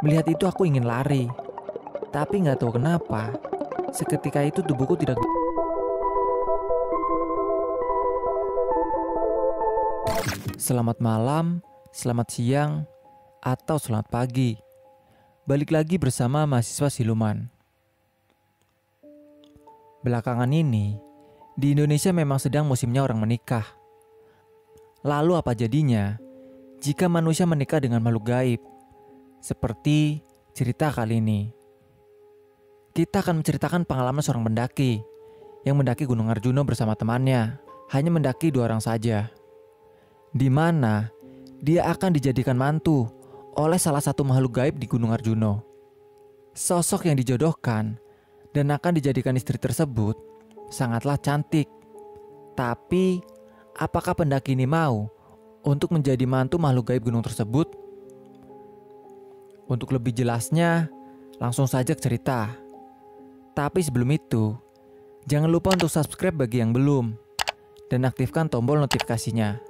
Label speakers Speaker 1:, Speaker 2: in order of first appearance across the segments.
Speaker 1: Melihat itu aku ingin lari. Tapi nggak tahu kenapa, seketika itu tubuhku tidak Selamat malam, selamat siang, atau selamat pagi. Balik lagi bersama mahasiswa siluman. Belakangan ini, di Indonesia memang sedang musimnya orang menikah. Lalu apa jadinya jika manusia menikah dengan makhluk gaib? Seperti cerita kali ini. Kita akan menceritakan pengalaman seorang pendaki yang mendaki Gunung Arjuna bersama temannya. Hanya mendaki dua orang saja di mana dia akan dijadikan mantu oleh salah satu makhluk gaib di Gunung Arjuno. Sosok yang dijodohkan dan akan dijadikan istri tersebut sangatlah cantik. Tapi, apakah pendaki ini mau untuk menjadi mantu makhluk gaib gunung tersebut? Untuk lebih jelasnya, langsung saja cerita. Tapi sebelum itu, jangan lupa untuk subscribe bagi yang belum dan aktifkan tombol notifikasinya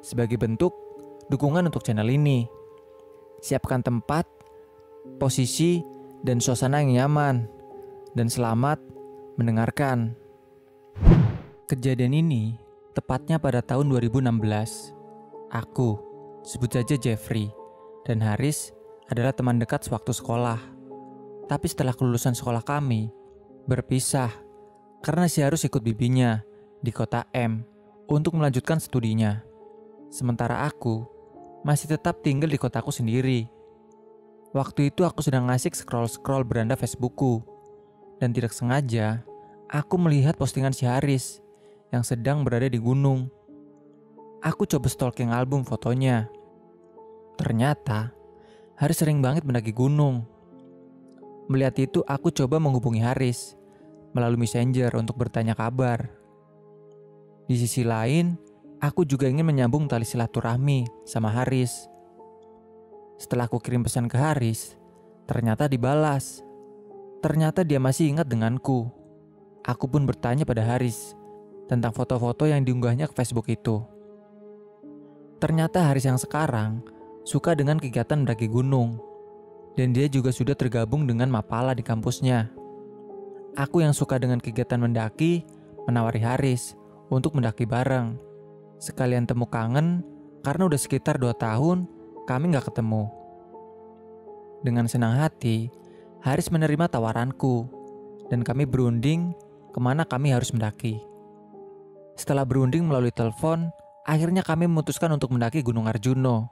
Speaker 1: sebagai bentuk dukungan untuk channel ini. Siapkan tempat, posisi, dan suasana yang nyaman, dan selamat mendengarkan. Kejadian ini tepatnya pada tahun 2016. Aku, sebut saja Jeffrey, dan Haris adalah teman dekat sewaktu sekolah. Tapi setelah kelulusan sekolah kami, berpisah karena si harus ikut bibinya di kota M untuk melanjutkan studinya. Sementara aku masih tetap tinggal di kotaku sendiri. Waktu itu aku sedang ngasik scroll-scroll beranda Facebookku. Dan tidak sengaja, aku melihat postingan si Haris yang sedang berada di gunung. Aku coba stalking album fotonya. Ternyata, Haris sering banget mendaki gunung. Melihat itu, aku coba menghubungi Haris melalui messenger untuk bertanya kabar. Di sisi lain, Aku juga ingin menyambung tali silaturahmi sama Haris. Setelah aku kirim pesan ke Haris, ternyata dibalas. Ternyata dia masih ingat denganku. Aku pun bertanya pada Haris tentang foto-foto yang diunggahnya ke Facebook itu. Ternyata Haris yang sekarang suka dengan kegiatan mendaki gunung, dan dia juga sudah tergabung dengan Mapala di kampusnya. Aku yang suka dengan kegiatan mendaki menawari Haris untuk mendaki bareng. Sekalian temu kangen karena udah sekitar dua tahun kami nggak ketemu. Dengan senang hati, Haris menerima tawaranku dan kami berunding ke mana kami harus mendaki. Setelah berunding melalui telepon, akhirnya kami memutuskan untuk mendaki Gunung Arjuno.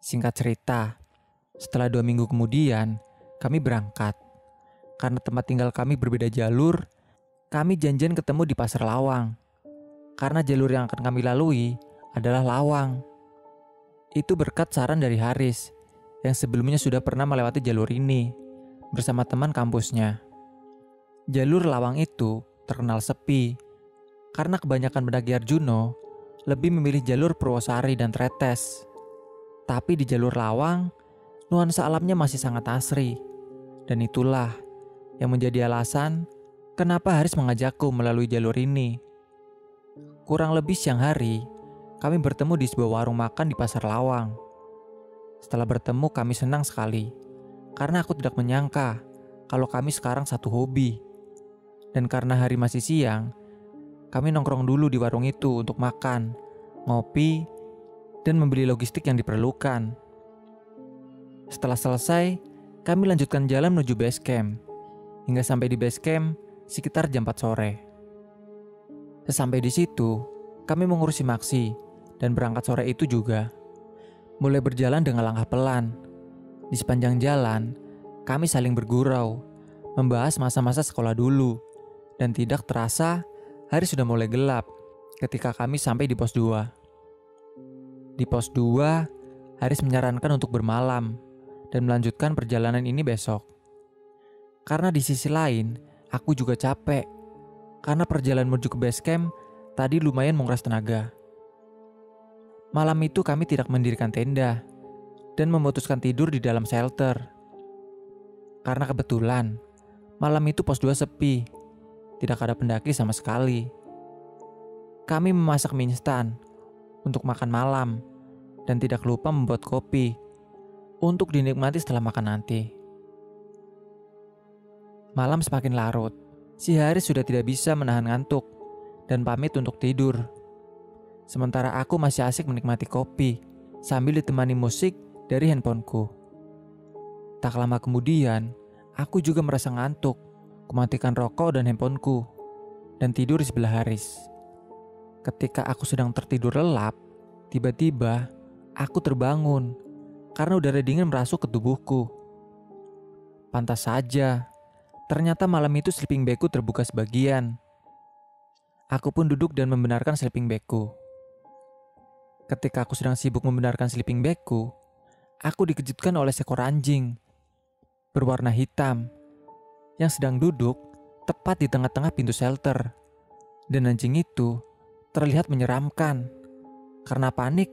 Speaker 1: Singkat cerita, setelah dua minggu kemudian, kami berangkat. Karena tempat tinggal kami berbeda jalur, kami janjian ketemu di Pasar Lawang karena jalur yang akan kami lalui adalah lawang. Itu berkat saran dari Haris yang sebelumnya sudah pernah melewati jalur ini bersama teman kampusnya. Jalur lawang itu terkenal sepi karena kebanyakan pendaki Arjuno lebih memilih jalur Purwosari dan Tretes. Tapi di jalur lawang, nuansa alamnya masih sangat asri. Dan itulah yang menjadi alasan kenapa Haris mengajakku melalui jalur ini. Kurang lebih siang hari, kami bertemu di sebuah warung makan di Pasar Lawang. Setelah bertemu, kami senang sekali karena aku tidak menyangka kalau kami sekarang satu hobi. Dan karena hari masih siang, kami nongkrong dulu di warung itu untuk makan, ngopi, dan membeli logistik yang diperlukan. Setelah selesai, kami lanjutkan jalan menuju base camp. Hingga sampai di base camp sekitar jam 4 sore. Sesampai di situ, kami mengurusi Maksi dan berangkat sore itu juga. Mulai berjalan dengan langkah pelan. Di sepanjang jalan, kami saling bergurau, membahas masa-masa sekolah dulu, dan tidak terasa hari sudah mulai gelap ketika kami sampai di pos 2. Di pos 2, Haris menyarankan untuk bermalam dan melanjutkan perjalanan ini besok. Karena di sisi lain, aku juga capek karena perjalanan menuju ke base camp tadi lumayan menguras tenaga. Malam itu kami tidak mendirikan tenda dan memutuskan tidur di dalam shelter. Karena kebetulan malam itu pos 2 sepi, tidak ada pendaki sama sekali. Kami memasak mie instan untuk makan malam dan tidak lupa membuat kopi. untuk dinikmati setelah makan nanti. Malam semakin larut, si Haris sudah tidak bisa menahan ngantuk dan pamit untuk tidur. Sementara aku masih asik menikmati kopi sambil ditemani musik dari handphoneku. Tak lama kemudian, aku juga merasa ngantuk, kumatikan rokok dan handphoneku, dan tidur di sebelah Haris. Ketika aku sedang tertidur lelap, tiba-tiba aku terbangun karena udara dingin merasuk ke tubuhku. Pantas saja, ternyata malam itu sleeping bagku terbuka sebagian. Aku pun duduk dan membenarkan sleeping bagku. Ketika aku sedang sibuk membenarkan sleeping bagku, aku dikejutkan oleh seekor anjing berwarna hitam yang sedang duduk tepat di tengah-tengah pintu shelter. Dan anjing itu terlihat menyeramkan. Karena panik,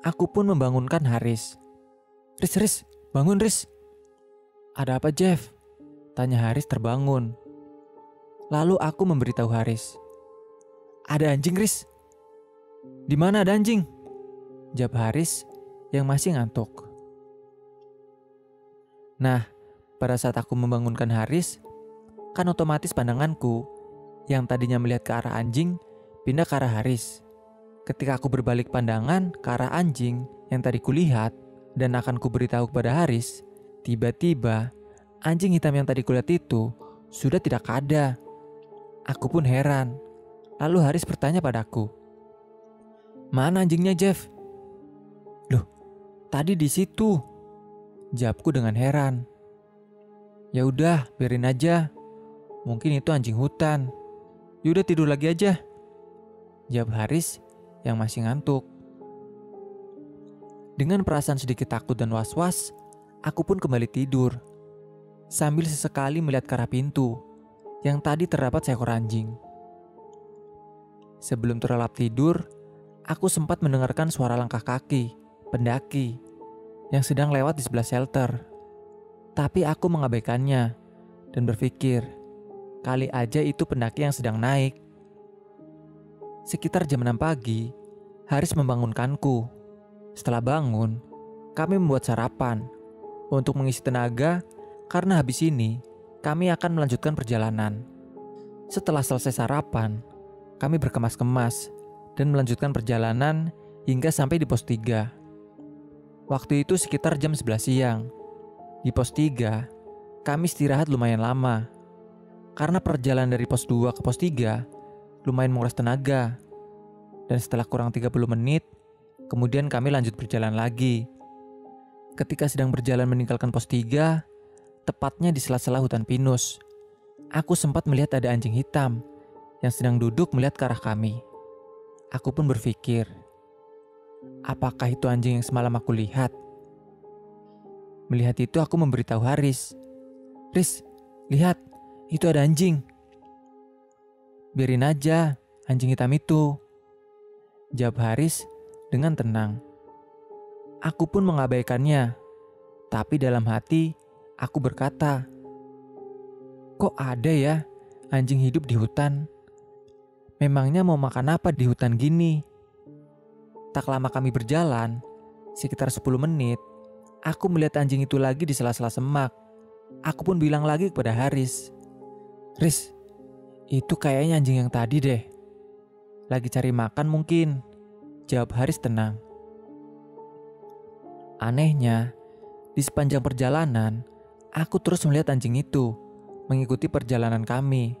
Speaker 1: aku pun membangunkan Haris. Riz, Riz, bangun Riz. Ada apa Jeff? Tanya Haris terbangun. Lalu aku memberitahu Haris. Ada anjing Riz. Di mana ada anjing? Jawab Haris yang masih ngantuk. Nah, pada saat aku membangunkan Haris, kan otomatis pandanganku yang tadinya melihat ke arah anjing pindah ke arah Haris. Ketika aku berbalik pandangan ke arah anjing yang tadi kulihat, dan akan kuberitahu kepada Haris, tiba-tiba anjing hitam yang tadi kulihat itu sudah tidak ada. Aku pun heran. Lalu Haris bertanya padaku, "Mana anjingnya, Jeff?" "Loh, tadi di situ." Jawabku dengan heran. "Ya udah, biarin aja. Mungkin itu anjing hutan. Yaudah tidur lagi aja." Jawab Haris yang masih ngantuk. Dengan perasaan sedikit takut dan was-was, aku pun kembali tidur. Sambil sesekali melihat ke arah pintu yang tadi terdapat seekor anjing. Sebelum terlelap tidur, aku sempat mendengarkan suara langkah kaki, pendaki, yang sedang lewat di sebelah shelter. Tapi aku mengabaikannya dan berpikir, kali aja itu pendaki yang sedang naik. Sekitar jam 6 pagi, Haris membangunkanku setelah bangun, kami membuat sarapan untuk mengisi tenaga karena habis ini kami akan melanjutkan perjalanan. Setelah selesai sarapan, kami berkemas-kemas dan melanjutkan perjalanan hingga sampai di pos 3. Waktu itu sekitar jam 11 siang. Di pos 3, kami istirahat lumayan lama. Karena perjalanan dari pos 2 ke pos 3 lumayan menguras tenaga. Dan setelah kurang 30 menit, Kemudian kami lanjut berjalan lagi. Ketika sedang berjalan meninggalkan pos 3, tepatnya di sela-sela hutan pinus, aku sempat melihat ada anjing hitam yang sedang duduk melihat ke arah kami. Aku pun berpikir, apakah itu anjing yang semalam aku lihat? Melihat itu aku memberitahu Haris. Riz, lihat, itu ada anjing. Biarin aja, anjing hitam itu. Jawab Haris dengan tenang. Aku pun mengabaikannya, tapi dalam hati aku berkata, "Kok ada ya anjing hidup di hutan? Memangnya mau makan apa di hutan gini?" Tak lama kami berjalan, sekitar 10 menit, aku melihat anjing itu lagi di sela-sela semak. Aku pun bilang lagi kepada Haris, "Riz, itu kayaknya anjing yang tadi deh. Lagi cari makan mungkin." Jawab Haris tenang. Anehnya, di sepanjang perjalanan, aku terus melihat anjing itu mengikuti perjalanan kami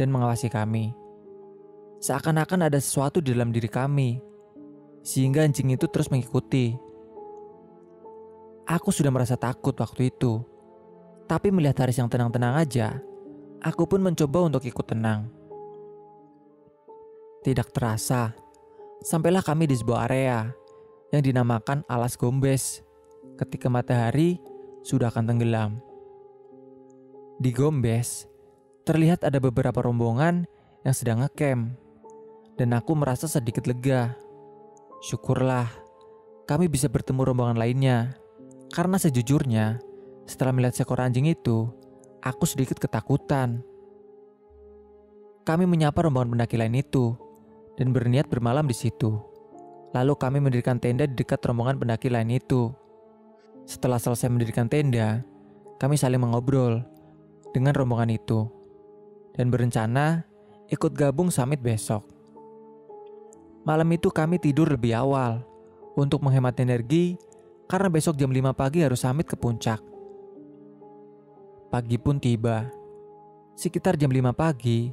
Speaker 1: dan mengawasi kami. Seakan-akan ada sesuatu di dalam diri kami, sehingga anjing itu terus mengikuti. Aku sudah merasa takut waktu itu, tapi melihat Haris yang tenang-tenang aja, aku pun mencoba untuk ikut tenang. Tidak terasa, Sampailah kami di sebuah area yang dinamakan Alas Gombes ketika matahari sudah akan tenggelam. Di Gombes, terlihat ada beberapa rombongan yang sedang ngecamp dan aku merasa sedikit lega. Syukurlah kami bisa bertemu rombongan lainnya karena sejujurnya setelah melihat seekor anjing itu, aku sedikit ketakutan. Kami menyapa rombongan pendaki lain itu dan berniat bermalam di situ. Lalu kami mendirikan tenda di dekat rombongan pendaki lain itu. Setelah selesai mendirikan tenda, kami saling mengobrol dengan rombongan itu dan berencana ikut gabung summit besok. Malam itu kami tidur lebih awal untuk menghemat energi karena besok jam 5 pagi harus summit ke puncak. Pagi pun tiba. Sekitar jam 5 pagi,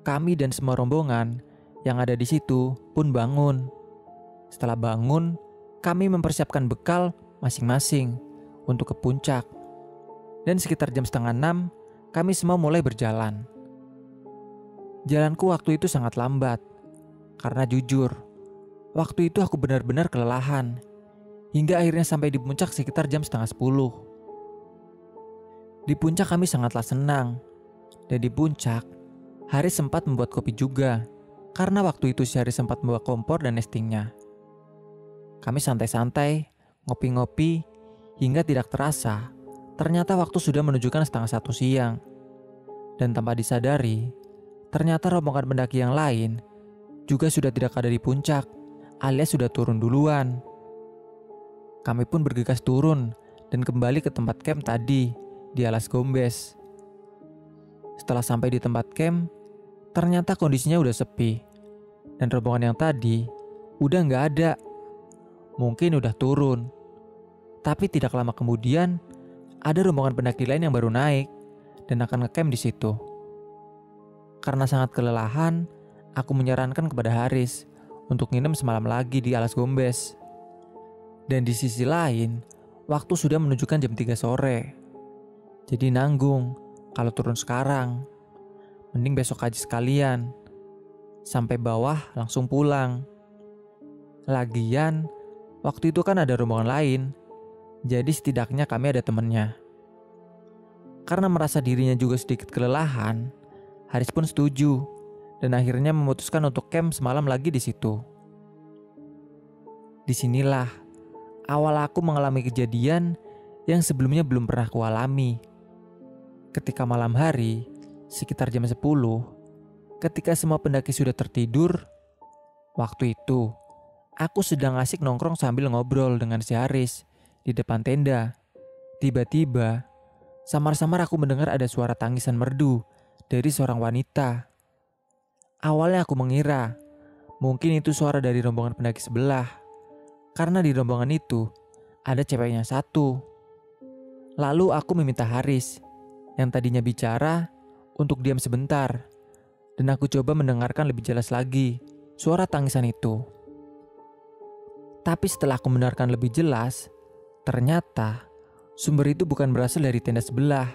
Speaker 1: kami dan semua rombongan yang ada di situ pun bangun. Setelah bangun, kami mempersiapkan bekal masing-masing untuk ke puncak. Dan sekitar jam setengah enam, kami semua mulai berjalan. Jalanku waktu itu sangat lambat, karena jujur, waktu itu aku benar-benar kelelahan, hingga akhirnya sampai di puncak sekitar jam setengah sepuluh. Di puncak kami sangatlah senang, dan di puncak, Haris sempat membuat kopi juga, karena waktu itu si Haris sempat membawa kompor dan nestingnya. Kami santai-santai, ngopi-ngopi, hingga tidak terasa, ternyata waktu sudah menunjukkan setengah satu siang. Dan tanpa disadari, ternyata rombongan pendaki yang lain juga sudah tidak ada di puncak, alias sudah turun duluan. Kami pun bergegas turun dan kembali ke tempat camp tadi di alas Gombes. Setelah sampai di tempat camp, ternyata kondisinya udah sepi. Dan rombongan yang tadi udah nggak ada mungkin udah turun. Tapi tidak lama kemudian, ada rombongan pendaki lain yang baru naik dan akan ngecamp di situ. Karena sangat kelelahan, aku menyarankan kepada Haris untuk nginep semalam lagi di alas Gombes. Dan di sisi lain, waktu sudah menunjukkan jam 3 sore. Jadi nanggung kalau turun sekarang. Mending besok aja sekalian. Sampai bawah langsung pulang. Lagian, Waktu itu kan ada rombongan lain, jadi setidaknya kami ada temennya. Karena merasa dirinya juga sedikit kelelahan, Haris pun setuju dan akhirnya memutuskan untuk camp semalam lagi di situ. Di sinilah awal aku mengalami kejadian yang sebelumnya belum pernah kualami. Ketika malam hari, sekitar jam 10, ketika semua pendaki sudah tertidur, waktu itu Aku sedang asik nongkrong sambil ngobrol dengan si Haris di depan tenda. Tiba-tiba, samar-samar aku mendengar ada suara tangisan merdu dari seorang wanita. Awalnya aku mengira mungkin itu suara dari rombongan pendaki sebelah, karena di rombongan itu ada ceweknya satu. Lalu aku meminta Haris yang tadinya bicara untuk diam sebentar, dan aku coba mendengarkan lebih jelas lagi suara tangisan itu. Tapi setelah aku mendengarkan lebih jelas, ternyata sumber itu bukan berasal dari tenda sebelah,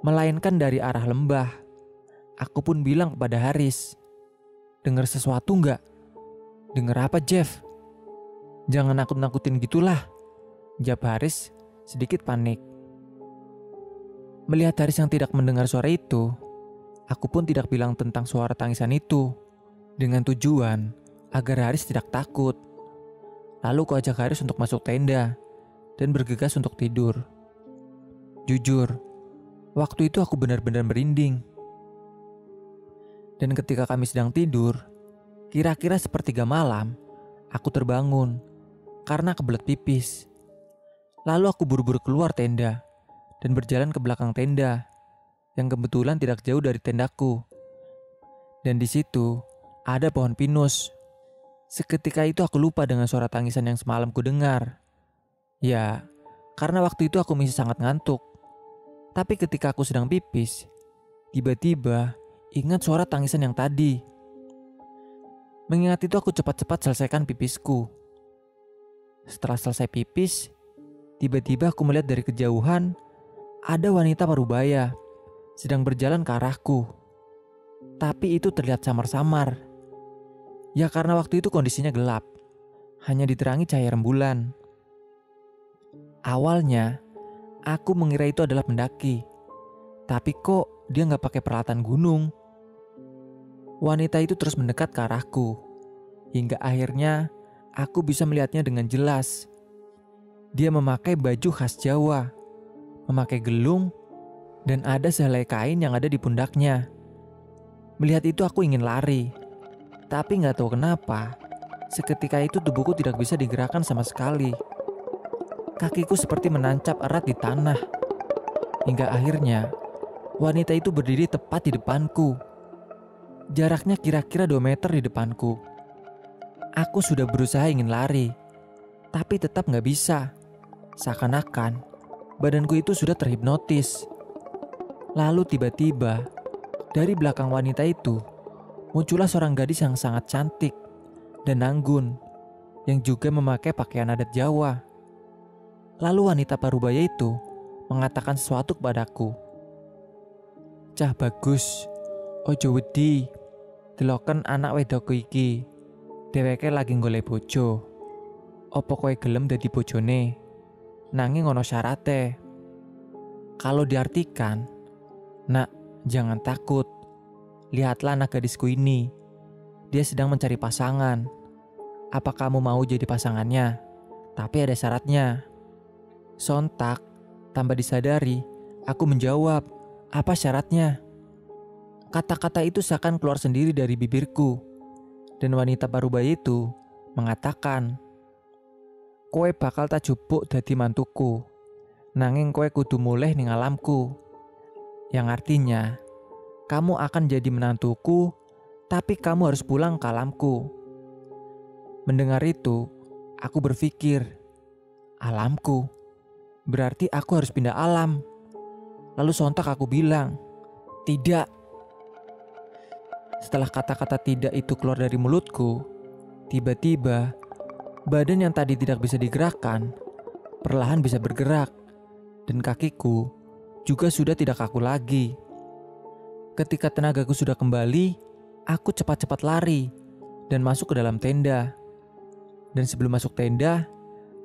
Speaker 1: melainkan dari arah lembah. Aku pun bilang kepada Haris, Dengar sesuatu nggak? Dengar apa Jeff? Jangan nakut-nakutin gitulah. Jawab Haris sedikit panik. Melihat Haris yang tidak mendengar suara itu, aku pun tidak bilang tentang suara tangisan itu. Dengan tujuan agar Haris tidak takut. Lalu ku ajak Haris untuk masuk tenda dan bergegas untuk tidur. Jujur, waktu itu aku benar-benar merinding. Dan ketika kami sedang tidur, kira-kira sepertiga malam, aku terbangun karena kebelet pipis. Lalu aku buru-buru keluar tenda dan berjalan ke belakang tenda yang kebetulan tidak jauh dari tendaku. Dan di situ ada pohon pinus Seketika itu aku lupa dengan suara tangisan yang semalam ku dengar. Ya, karena waktu itu aku masih sangat ngantuk. Tapi ketika aku sedang pipis, tiba-tiba ingat suara tangisan yang tadi. Mengingat itu aku cepat-cepat selesaikan pipisku. Setelah selesai pipis, tiba-tiba aku melihat dari kejauhan ada wanita parubaya sedang berjalan ke arahku. Tapi itu terlihat samar-samar Ya karena waktu itu kondisinya gelap, hanya diterangi cahaya rembulan. Awalnya, aku mengira itu adalah pendaki. Tapi kok dia nggak pakai peralatan gunung? Wanita itu terus mendekat ke arahku, hingga akhirnya aku bisa melihatnya dengan jelas. Dia memakai baju khas Jawa, memakai gelung, dan ada sehelai kain yang ada di pundaknya. Melihat itu aku ingin lari, tapi nggak tahu kenapa, seketika itu tubuhku tidak bisa digerakkan sama sekali. kakiku seperti menancap erat di tanah. Hingga akhirnya, wanita itu berdiri tepat di depanku. Jaraknya kira-kira 2 meter di depanku. Aku sudah berusaha ingin lari, tapi tetap nggak bisa. Seakan-akan badanku itu sudah terhipnotis. Lalu tiba-tiba, dari belakang wanita itu, muncullah seorang gadis yang sangat cantik dan anggun, yang juga memakai pakaian adat Jawa. Lalu wanita parubaya itu mengatakan sesuatu kepadaku. Cah bagus, ojo wedi, deloken anak wedokku iki. Dheweke lagi golek bojo. Apa kowe gelem dadi bojone? Nanging ono syarate. Kalau diartikan, nak, jangan takut. Lihatlah anak gadisku ini. Dia sedang mencari pasangan. Apa kamu mau jadi pasangannya? Tapi ada syaratnya. Sontak, tanpa disadari, aku menjawab, apa syaratnya? Kata-kata itu seakan keluar sendiri dari bibirku dan wanita parubaya itu mengatakan, Kowe bakal tak jupuk dadi mantuku, nanging kowe kudu mulai ning alamku. Yang artinya, kamu akan jadi menantuku, tapi kamu harus pulang ke alamku. Mendengar itu, aku berpikir, alamku, berarti aku harus pindah alam. Lalu sontak aku bilang, tidak, setelah kata-kata tidak itu keluar dari mulutku, tiba-tiba badan yang tadi tidak bisa digerakkan perlahan bisa bergerak dan kakiku juga sudah tidak kaku lagi. Ketika tenagaku sudah kembali, aku cepat-cepat lari dan masuk ke dalam tenda. Dan sebelum masuk tenda,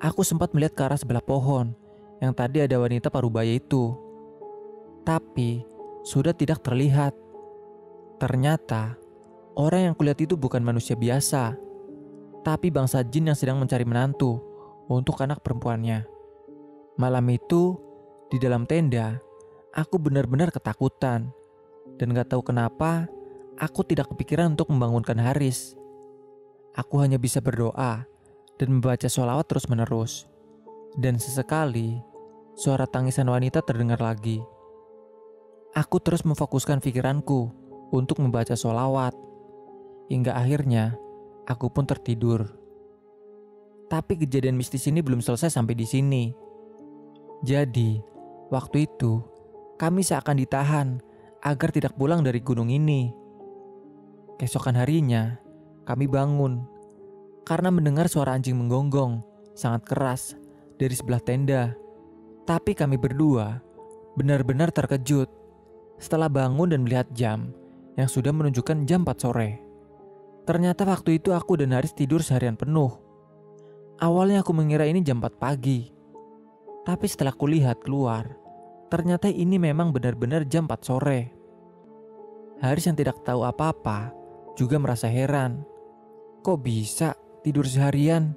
Speaker 1: aku sempat melihat ke arah sebelah pohon yang tadi ada wanita parubaya itu. Tapi sudah tidak terlihat. Ternyata orang yang kulihat itu bukan manusia biasa, tapi bangsa jin yang sedang mencari menantu untuk anak perempuannya. Malam itu, di dalam tenda, aku benar-benar ketakutan. Dan gak tahu kenapa, aku tidak kepikiran untuk membangunkan Haris. Aku hanya bisa berdoa dan membaca sholawat terus-menerus. Dan sesekali, suara tangisan wanita terdengar lagi. Aku terus memfokuskan pikiranku untuk membaca sholawat. Hingga akhirnya aku pun tertidur. Tapi kejadian mistis ini belum selesai sampai di sini. Jadi, waktu itu kami seakan ditahan agar tidak pulang dari gunung ini. Keesokan harinya, kami bangun karena mendengar suara anjing menggonggong sangat keras dari sebelah tenda. Tapi kami berdua benar-benar terkejut setelah bangun dan melihat jam yang sudah menunjukkan jam 4 sore. Ternyata waktu itu aku dan Haris tidur seharian penuh. Awalnya aku mengira ini jam 4 pagi. Tapi setelah kulihat keluar, ternyata ini memang benar-benar jam 4 sore. Haris yang tidak tahu apa-apa juga merasa heran. Kok bisa tidur seharian?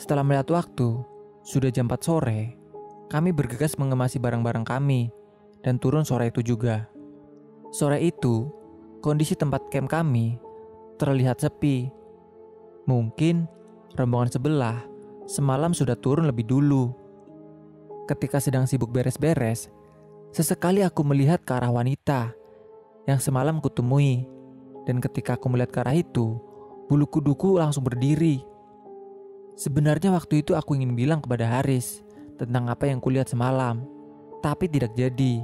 Speaker 1: Setelah melihat waktu, sudah jam 4 sore, kami bergegas mengemasi barang-barang kami dan turun sore itu juga. Sore itu, kondisi tempat camp kami terlihat sepi. Mungkin rombongan sebelah semalam sudah turun lebih dulu. Ketika sedang sibuk beres-beres, sesekali aku melihat ke arah wanita yang semalam kutemui. Dan ketika aku melihat ke arah itu, bulu kuduku langsung berdiri. Sebenarnya waktu itu aku ingin bilang kepada Haris tentang apa yang kulihat semalam, tapi tidak jadi.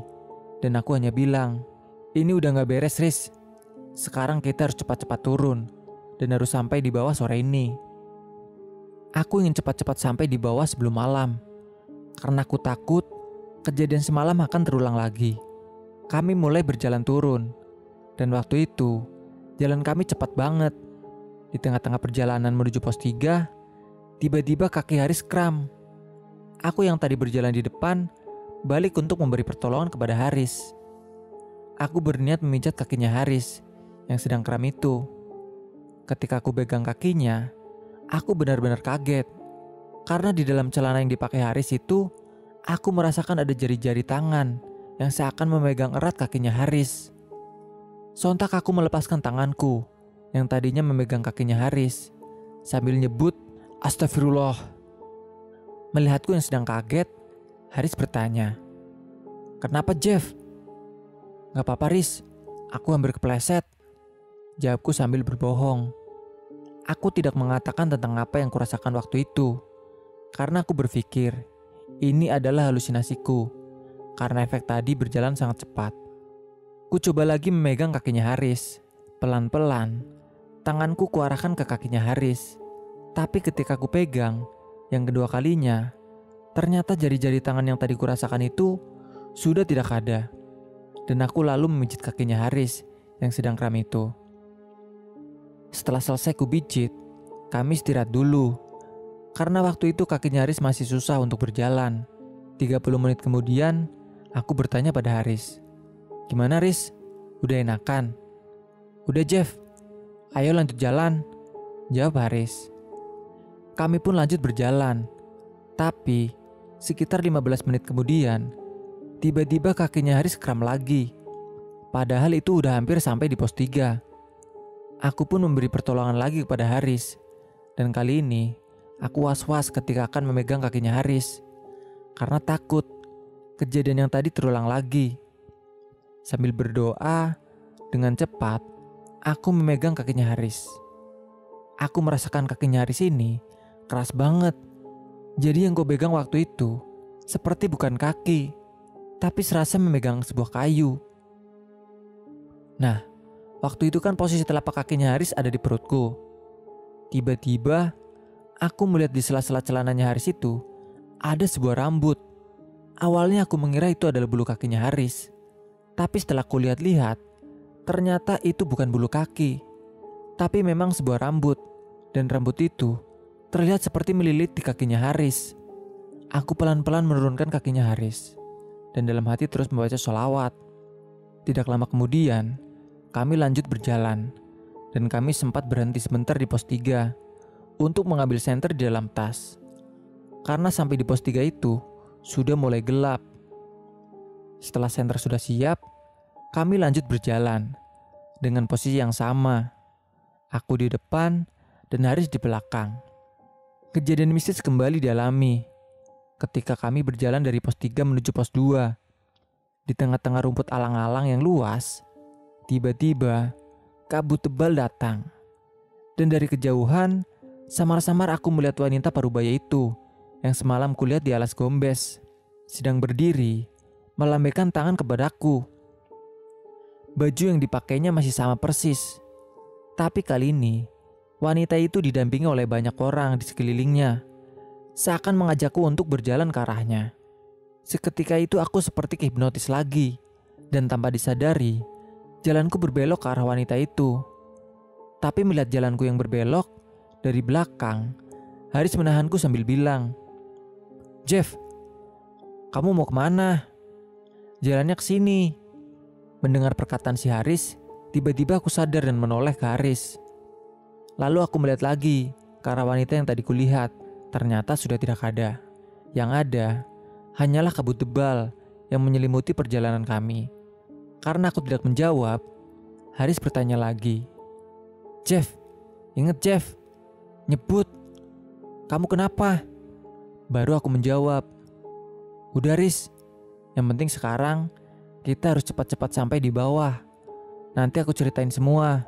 Speaker 1: Dan aku hanya bilang, ini udah gak beres, Riz. Sekarang kita harus cepat-cepat turun dan harus sampai di bawah sore ini. Aku ingin cepat-cepat sampai di bawah sebelum malam. Karena aku takut kejadian semalam akan terulang lagi. Kami mulai berjalan turun. Dan waktu itu, jalan kami cepat banget. Di tengah-tengah perjalanan menuju pos 3, tiba-tiba kaki Haris kram. Aku yang tadi berjalan di depan, balik untuk memberi pertolongan kepada Haris. Aku berniat memijat kakinya Haris yang sedang kram itu. Ketika aku pegang kakinya, aku benar-benar kaget. Karena di dalam celana yang dipakai Haris itu, aku merasakan ada jari-jari tangan yang seakan memegang erat kakinya Haris. Sontak aku melepaskan tanganku yang tadinya memegang kakinya Haris sambil nyebut Astagfirullah. Melihatku yang sedang kaget, Haris bertanya, Kenapa Jeff? Gak apa-apa Riz, aku hampir kepleset. Jawabku sambil berbohong. Aku tidak mengatakan tentang apa yang kurasakan waktu itu. Karena aku berpikir, ini adalah halusinasiku. Karena efek tadi berjalan sangat cepat. Ku coba lagi memegang kakinya Haris. Pelan-pelan, tanganku kuarahkan ke kakinya Haris. Tapi ketika ku pegang, yang kedua kalinya, ternyata jari-jari tangan yang tadi kurasakan itu sudah tidak ada. Dan aku lalu memijit kakinya Haris yang sedang kram itu. Setelah selesai kubijit, kami istirahat dulu. Karena waktu itu kakinya Haris masih susah untuk berjalan. 30 menit kemudian, aku bertanya pada Haris. Gimana Haris? Udah enakan? Udah Jeff, ayo lanjut jalan. Jawab Haris. Kami pun lanjut berjalan. Tapi, sekitar 15 menit kemudian, Tiba-tiba kakinya Haris kram lagi. Padahal itu udah hampir sampai di pos 3. Aku pun memberi pertolongan lagi kepada Haris. Dan kali ini, aku was-was ketika akan memegang kakinya Haris. Karena takut kejadian yang tadi terulang lagi. Sambil berdoa, dengan cepat, aku memegang kakinya Haris. Aku merasakan kakinya Haris ini keras banget. Jadi yang gue pegang waktu itu seperti bukan kaki, tapi serasa memegang sebuah kayu. Nah, waktu itu kan posisi telapak kakinya Haris ada di perutku. Tiba-tiba, aku melihat di sela-sela celananya Haris itu ada sebuah rambut. Awalnya aku mengira itu adalah bulu kakinya Haris. Tapi setelah kulihat-lihat, ternyata itu bukan bulu kaki. Tapi memang sebuah rambut. Dan rambut itu terlihat seperti melilit di kakinya Haris. Aku pelan-pelan menurunkan kakinya Haris dan dalam hati terus membaca sholawat. Tidak lama kemudian, kami lanjut berjalan dan kami sempat berhenti sebentar di pos 3 untuk mengambil senter di dalam tas. Karena sampai di pos 3 itu sudah mulai gelap. Setelah senter sudah siap, kami lanjut berjalan dengan posisi yang sama. Aku di depan dan Haris di belakang. Kejadian mistis kembali dialami ketika kami berjalan dari pos 3 menuju pos 2. Di tengah-tengah rumput alang-alang yang luas, tiba-tiba kabut tebal datang. Dan dari kejauhan, samar-samar aku melihat wanita parubaya itu yang semalam kulihat di alas gombes, sedang berdiri, melambaikan tangan kepadaku. Baju yang dipakainya masih sama persis. Tapi kali ini, wanita itu didampingi oleh banyak orang di sekelilingnya seakan mengajakku untuk berjalan ke arahnya. Seketika itu aku seperti hipnotis lagi, dan tanpa disadari, jalanku berbelok ke arah wanita itu. Tapi melihat jalanku yang berbelok, dari belakang, Haris menahanku sambil bilang, Jeff, kamu mau ke mana? Jalannya ke sini. Mendengar perkataan si Haris, tiba-tiba aku sadar dan menoleh ke Haris. Lalu aku melihat lagi ke arah wanita yang tadi kulihat. Ternyata sudah tidak ada. Yang ada hanyalah kabut tebal yang menyelimuti perjalanan kami. Karena aku tidak menjawab, Haris bertanya lagi. Jeff, inget Jeff, nyebut. Kamu kenapa? Baru aku menjawab. Udah Haris, yang penting sekarang kita harus cepat-cepat sampai di bawah. Nanti aku ceritain semua.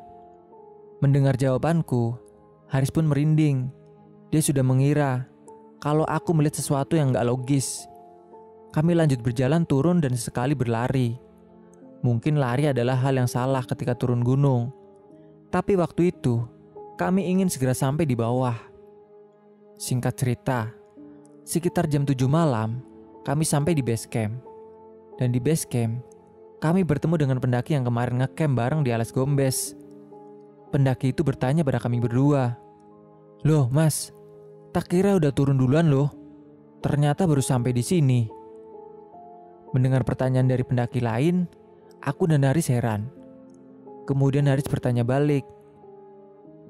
Speaker 1: Mendengar jawabanku, Haris pun merinding. Dia sudah mengira kalau aku melihat sesuatu yang gak logis. Kami lanjut berjalan turun dan sekali berlari. Mungkin lari adalah hal yang salah ketika turun gunung. Tapi waktu itu, kami ingin segera sampai di bawah. Singkat cerita, sekitar jam 7 malam, kami sampai di base camp. Dan di base camp, kami bertemu dengan pendaki yang kemarin ngecamp bareng di alas gombes. Pendaki itu bertanya pada kami berdua, Loh mas, Tak kira udah turun duluan loh. Ternyata baru sampai di sini. Mendengar pertanyaan dari pendaki lain, aku dan Haris heran. Kemudian Haris bertanya balik.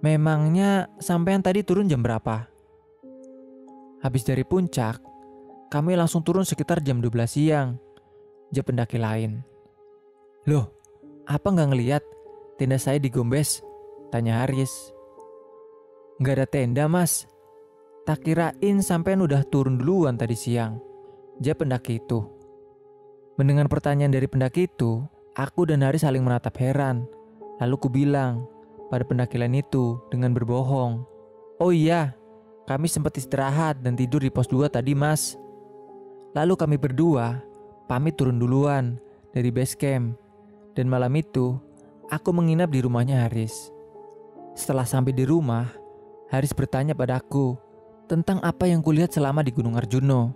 Speaker 1: Memangnya sampean tadi turun jam berapa? Habis dari puncak, kami langsung turun sekitar jam 12 siang. Jawab pendaki lain. Loh, apa nggak ngeliat tenda saya di Gombes? Tanya Haris. Nggak ada tenda mas, Tak kirain sampean udah turun duluan tadi siang. Dia pendaki itu. Mendengar pertanyaan dari pendaki itu, aku dan Hari saling menatap heran. Lalu ku bilang pada pendaki lain itu dengan berbohong. Oh iya, kami sempat istirahat dan tidur di pos 2 tadi mas. Lalu kami berdua pamit turun duluan dari base camp. Dan malam itu, aku menginap di rumahnya Haris. Setelah sampai di rumah, Haris bertanya padaku tentang apa yang kulihat selama di Gunung Arjuno.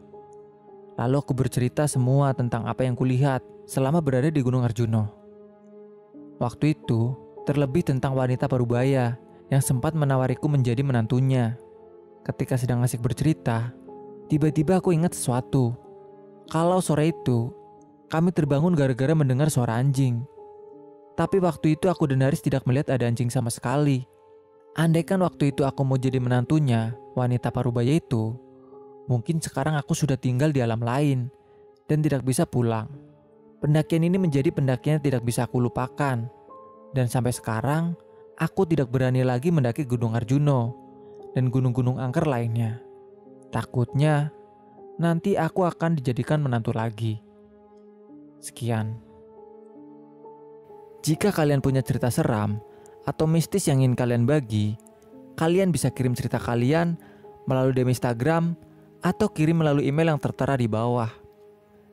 Speaker 1: Lalu aku bercerita semua tentang apa yang kulihat selama berada di Gunung Arjuno. Waktu itu, terlebih tentang wanita parubaya yang sempat menawariku menjadi menantunya. Ketika sedang asik bercerita, tiba-tiba aku ingat sesuatu. Kalau sore itu, kami terbangun gara-gara mendengar suara anjing. Tapi waktu itu aku dan Haris tidak melihat ada anjing sama sekali. Andaikan waktu itu aku mau jadi menantunya, wanita parubaya itu, mungkin sekarang aku sudah tinggal di alam lain dan tidak bisa pulang. Pendakian ini menjadi pendakian yang tidak bisa aku lupakan. Dan sampai sekarang, aku tidak berani lagi mendaki Gunung Arjuno dan gunung-gunung angker lainnya. Takutnya nanti aku akan dijadikan menantu lagi. Sekian. Jika kalian punya cerita seram atau mistis yang ingin kalian bagi, kalian bisa kirim cerita kalian melalui DM Instagram atau kirim melalui email yang tertera di bawah.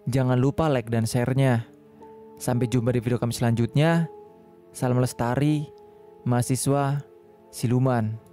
Speaker 1: Jangan lupa like dan share-nya. Sampai jumpa di video kami selanjutnya. Salam lestari, mahasiswa, siluman.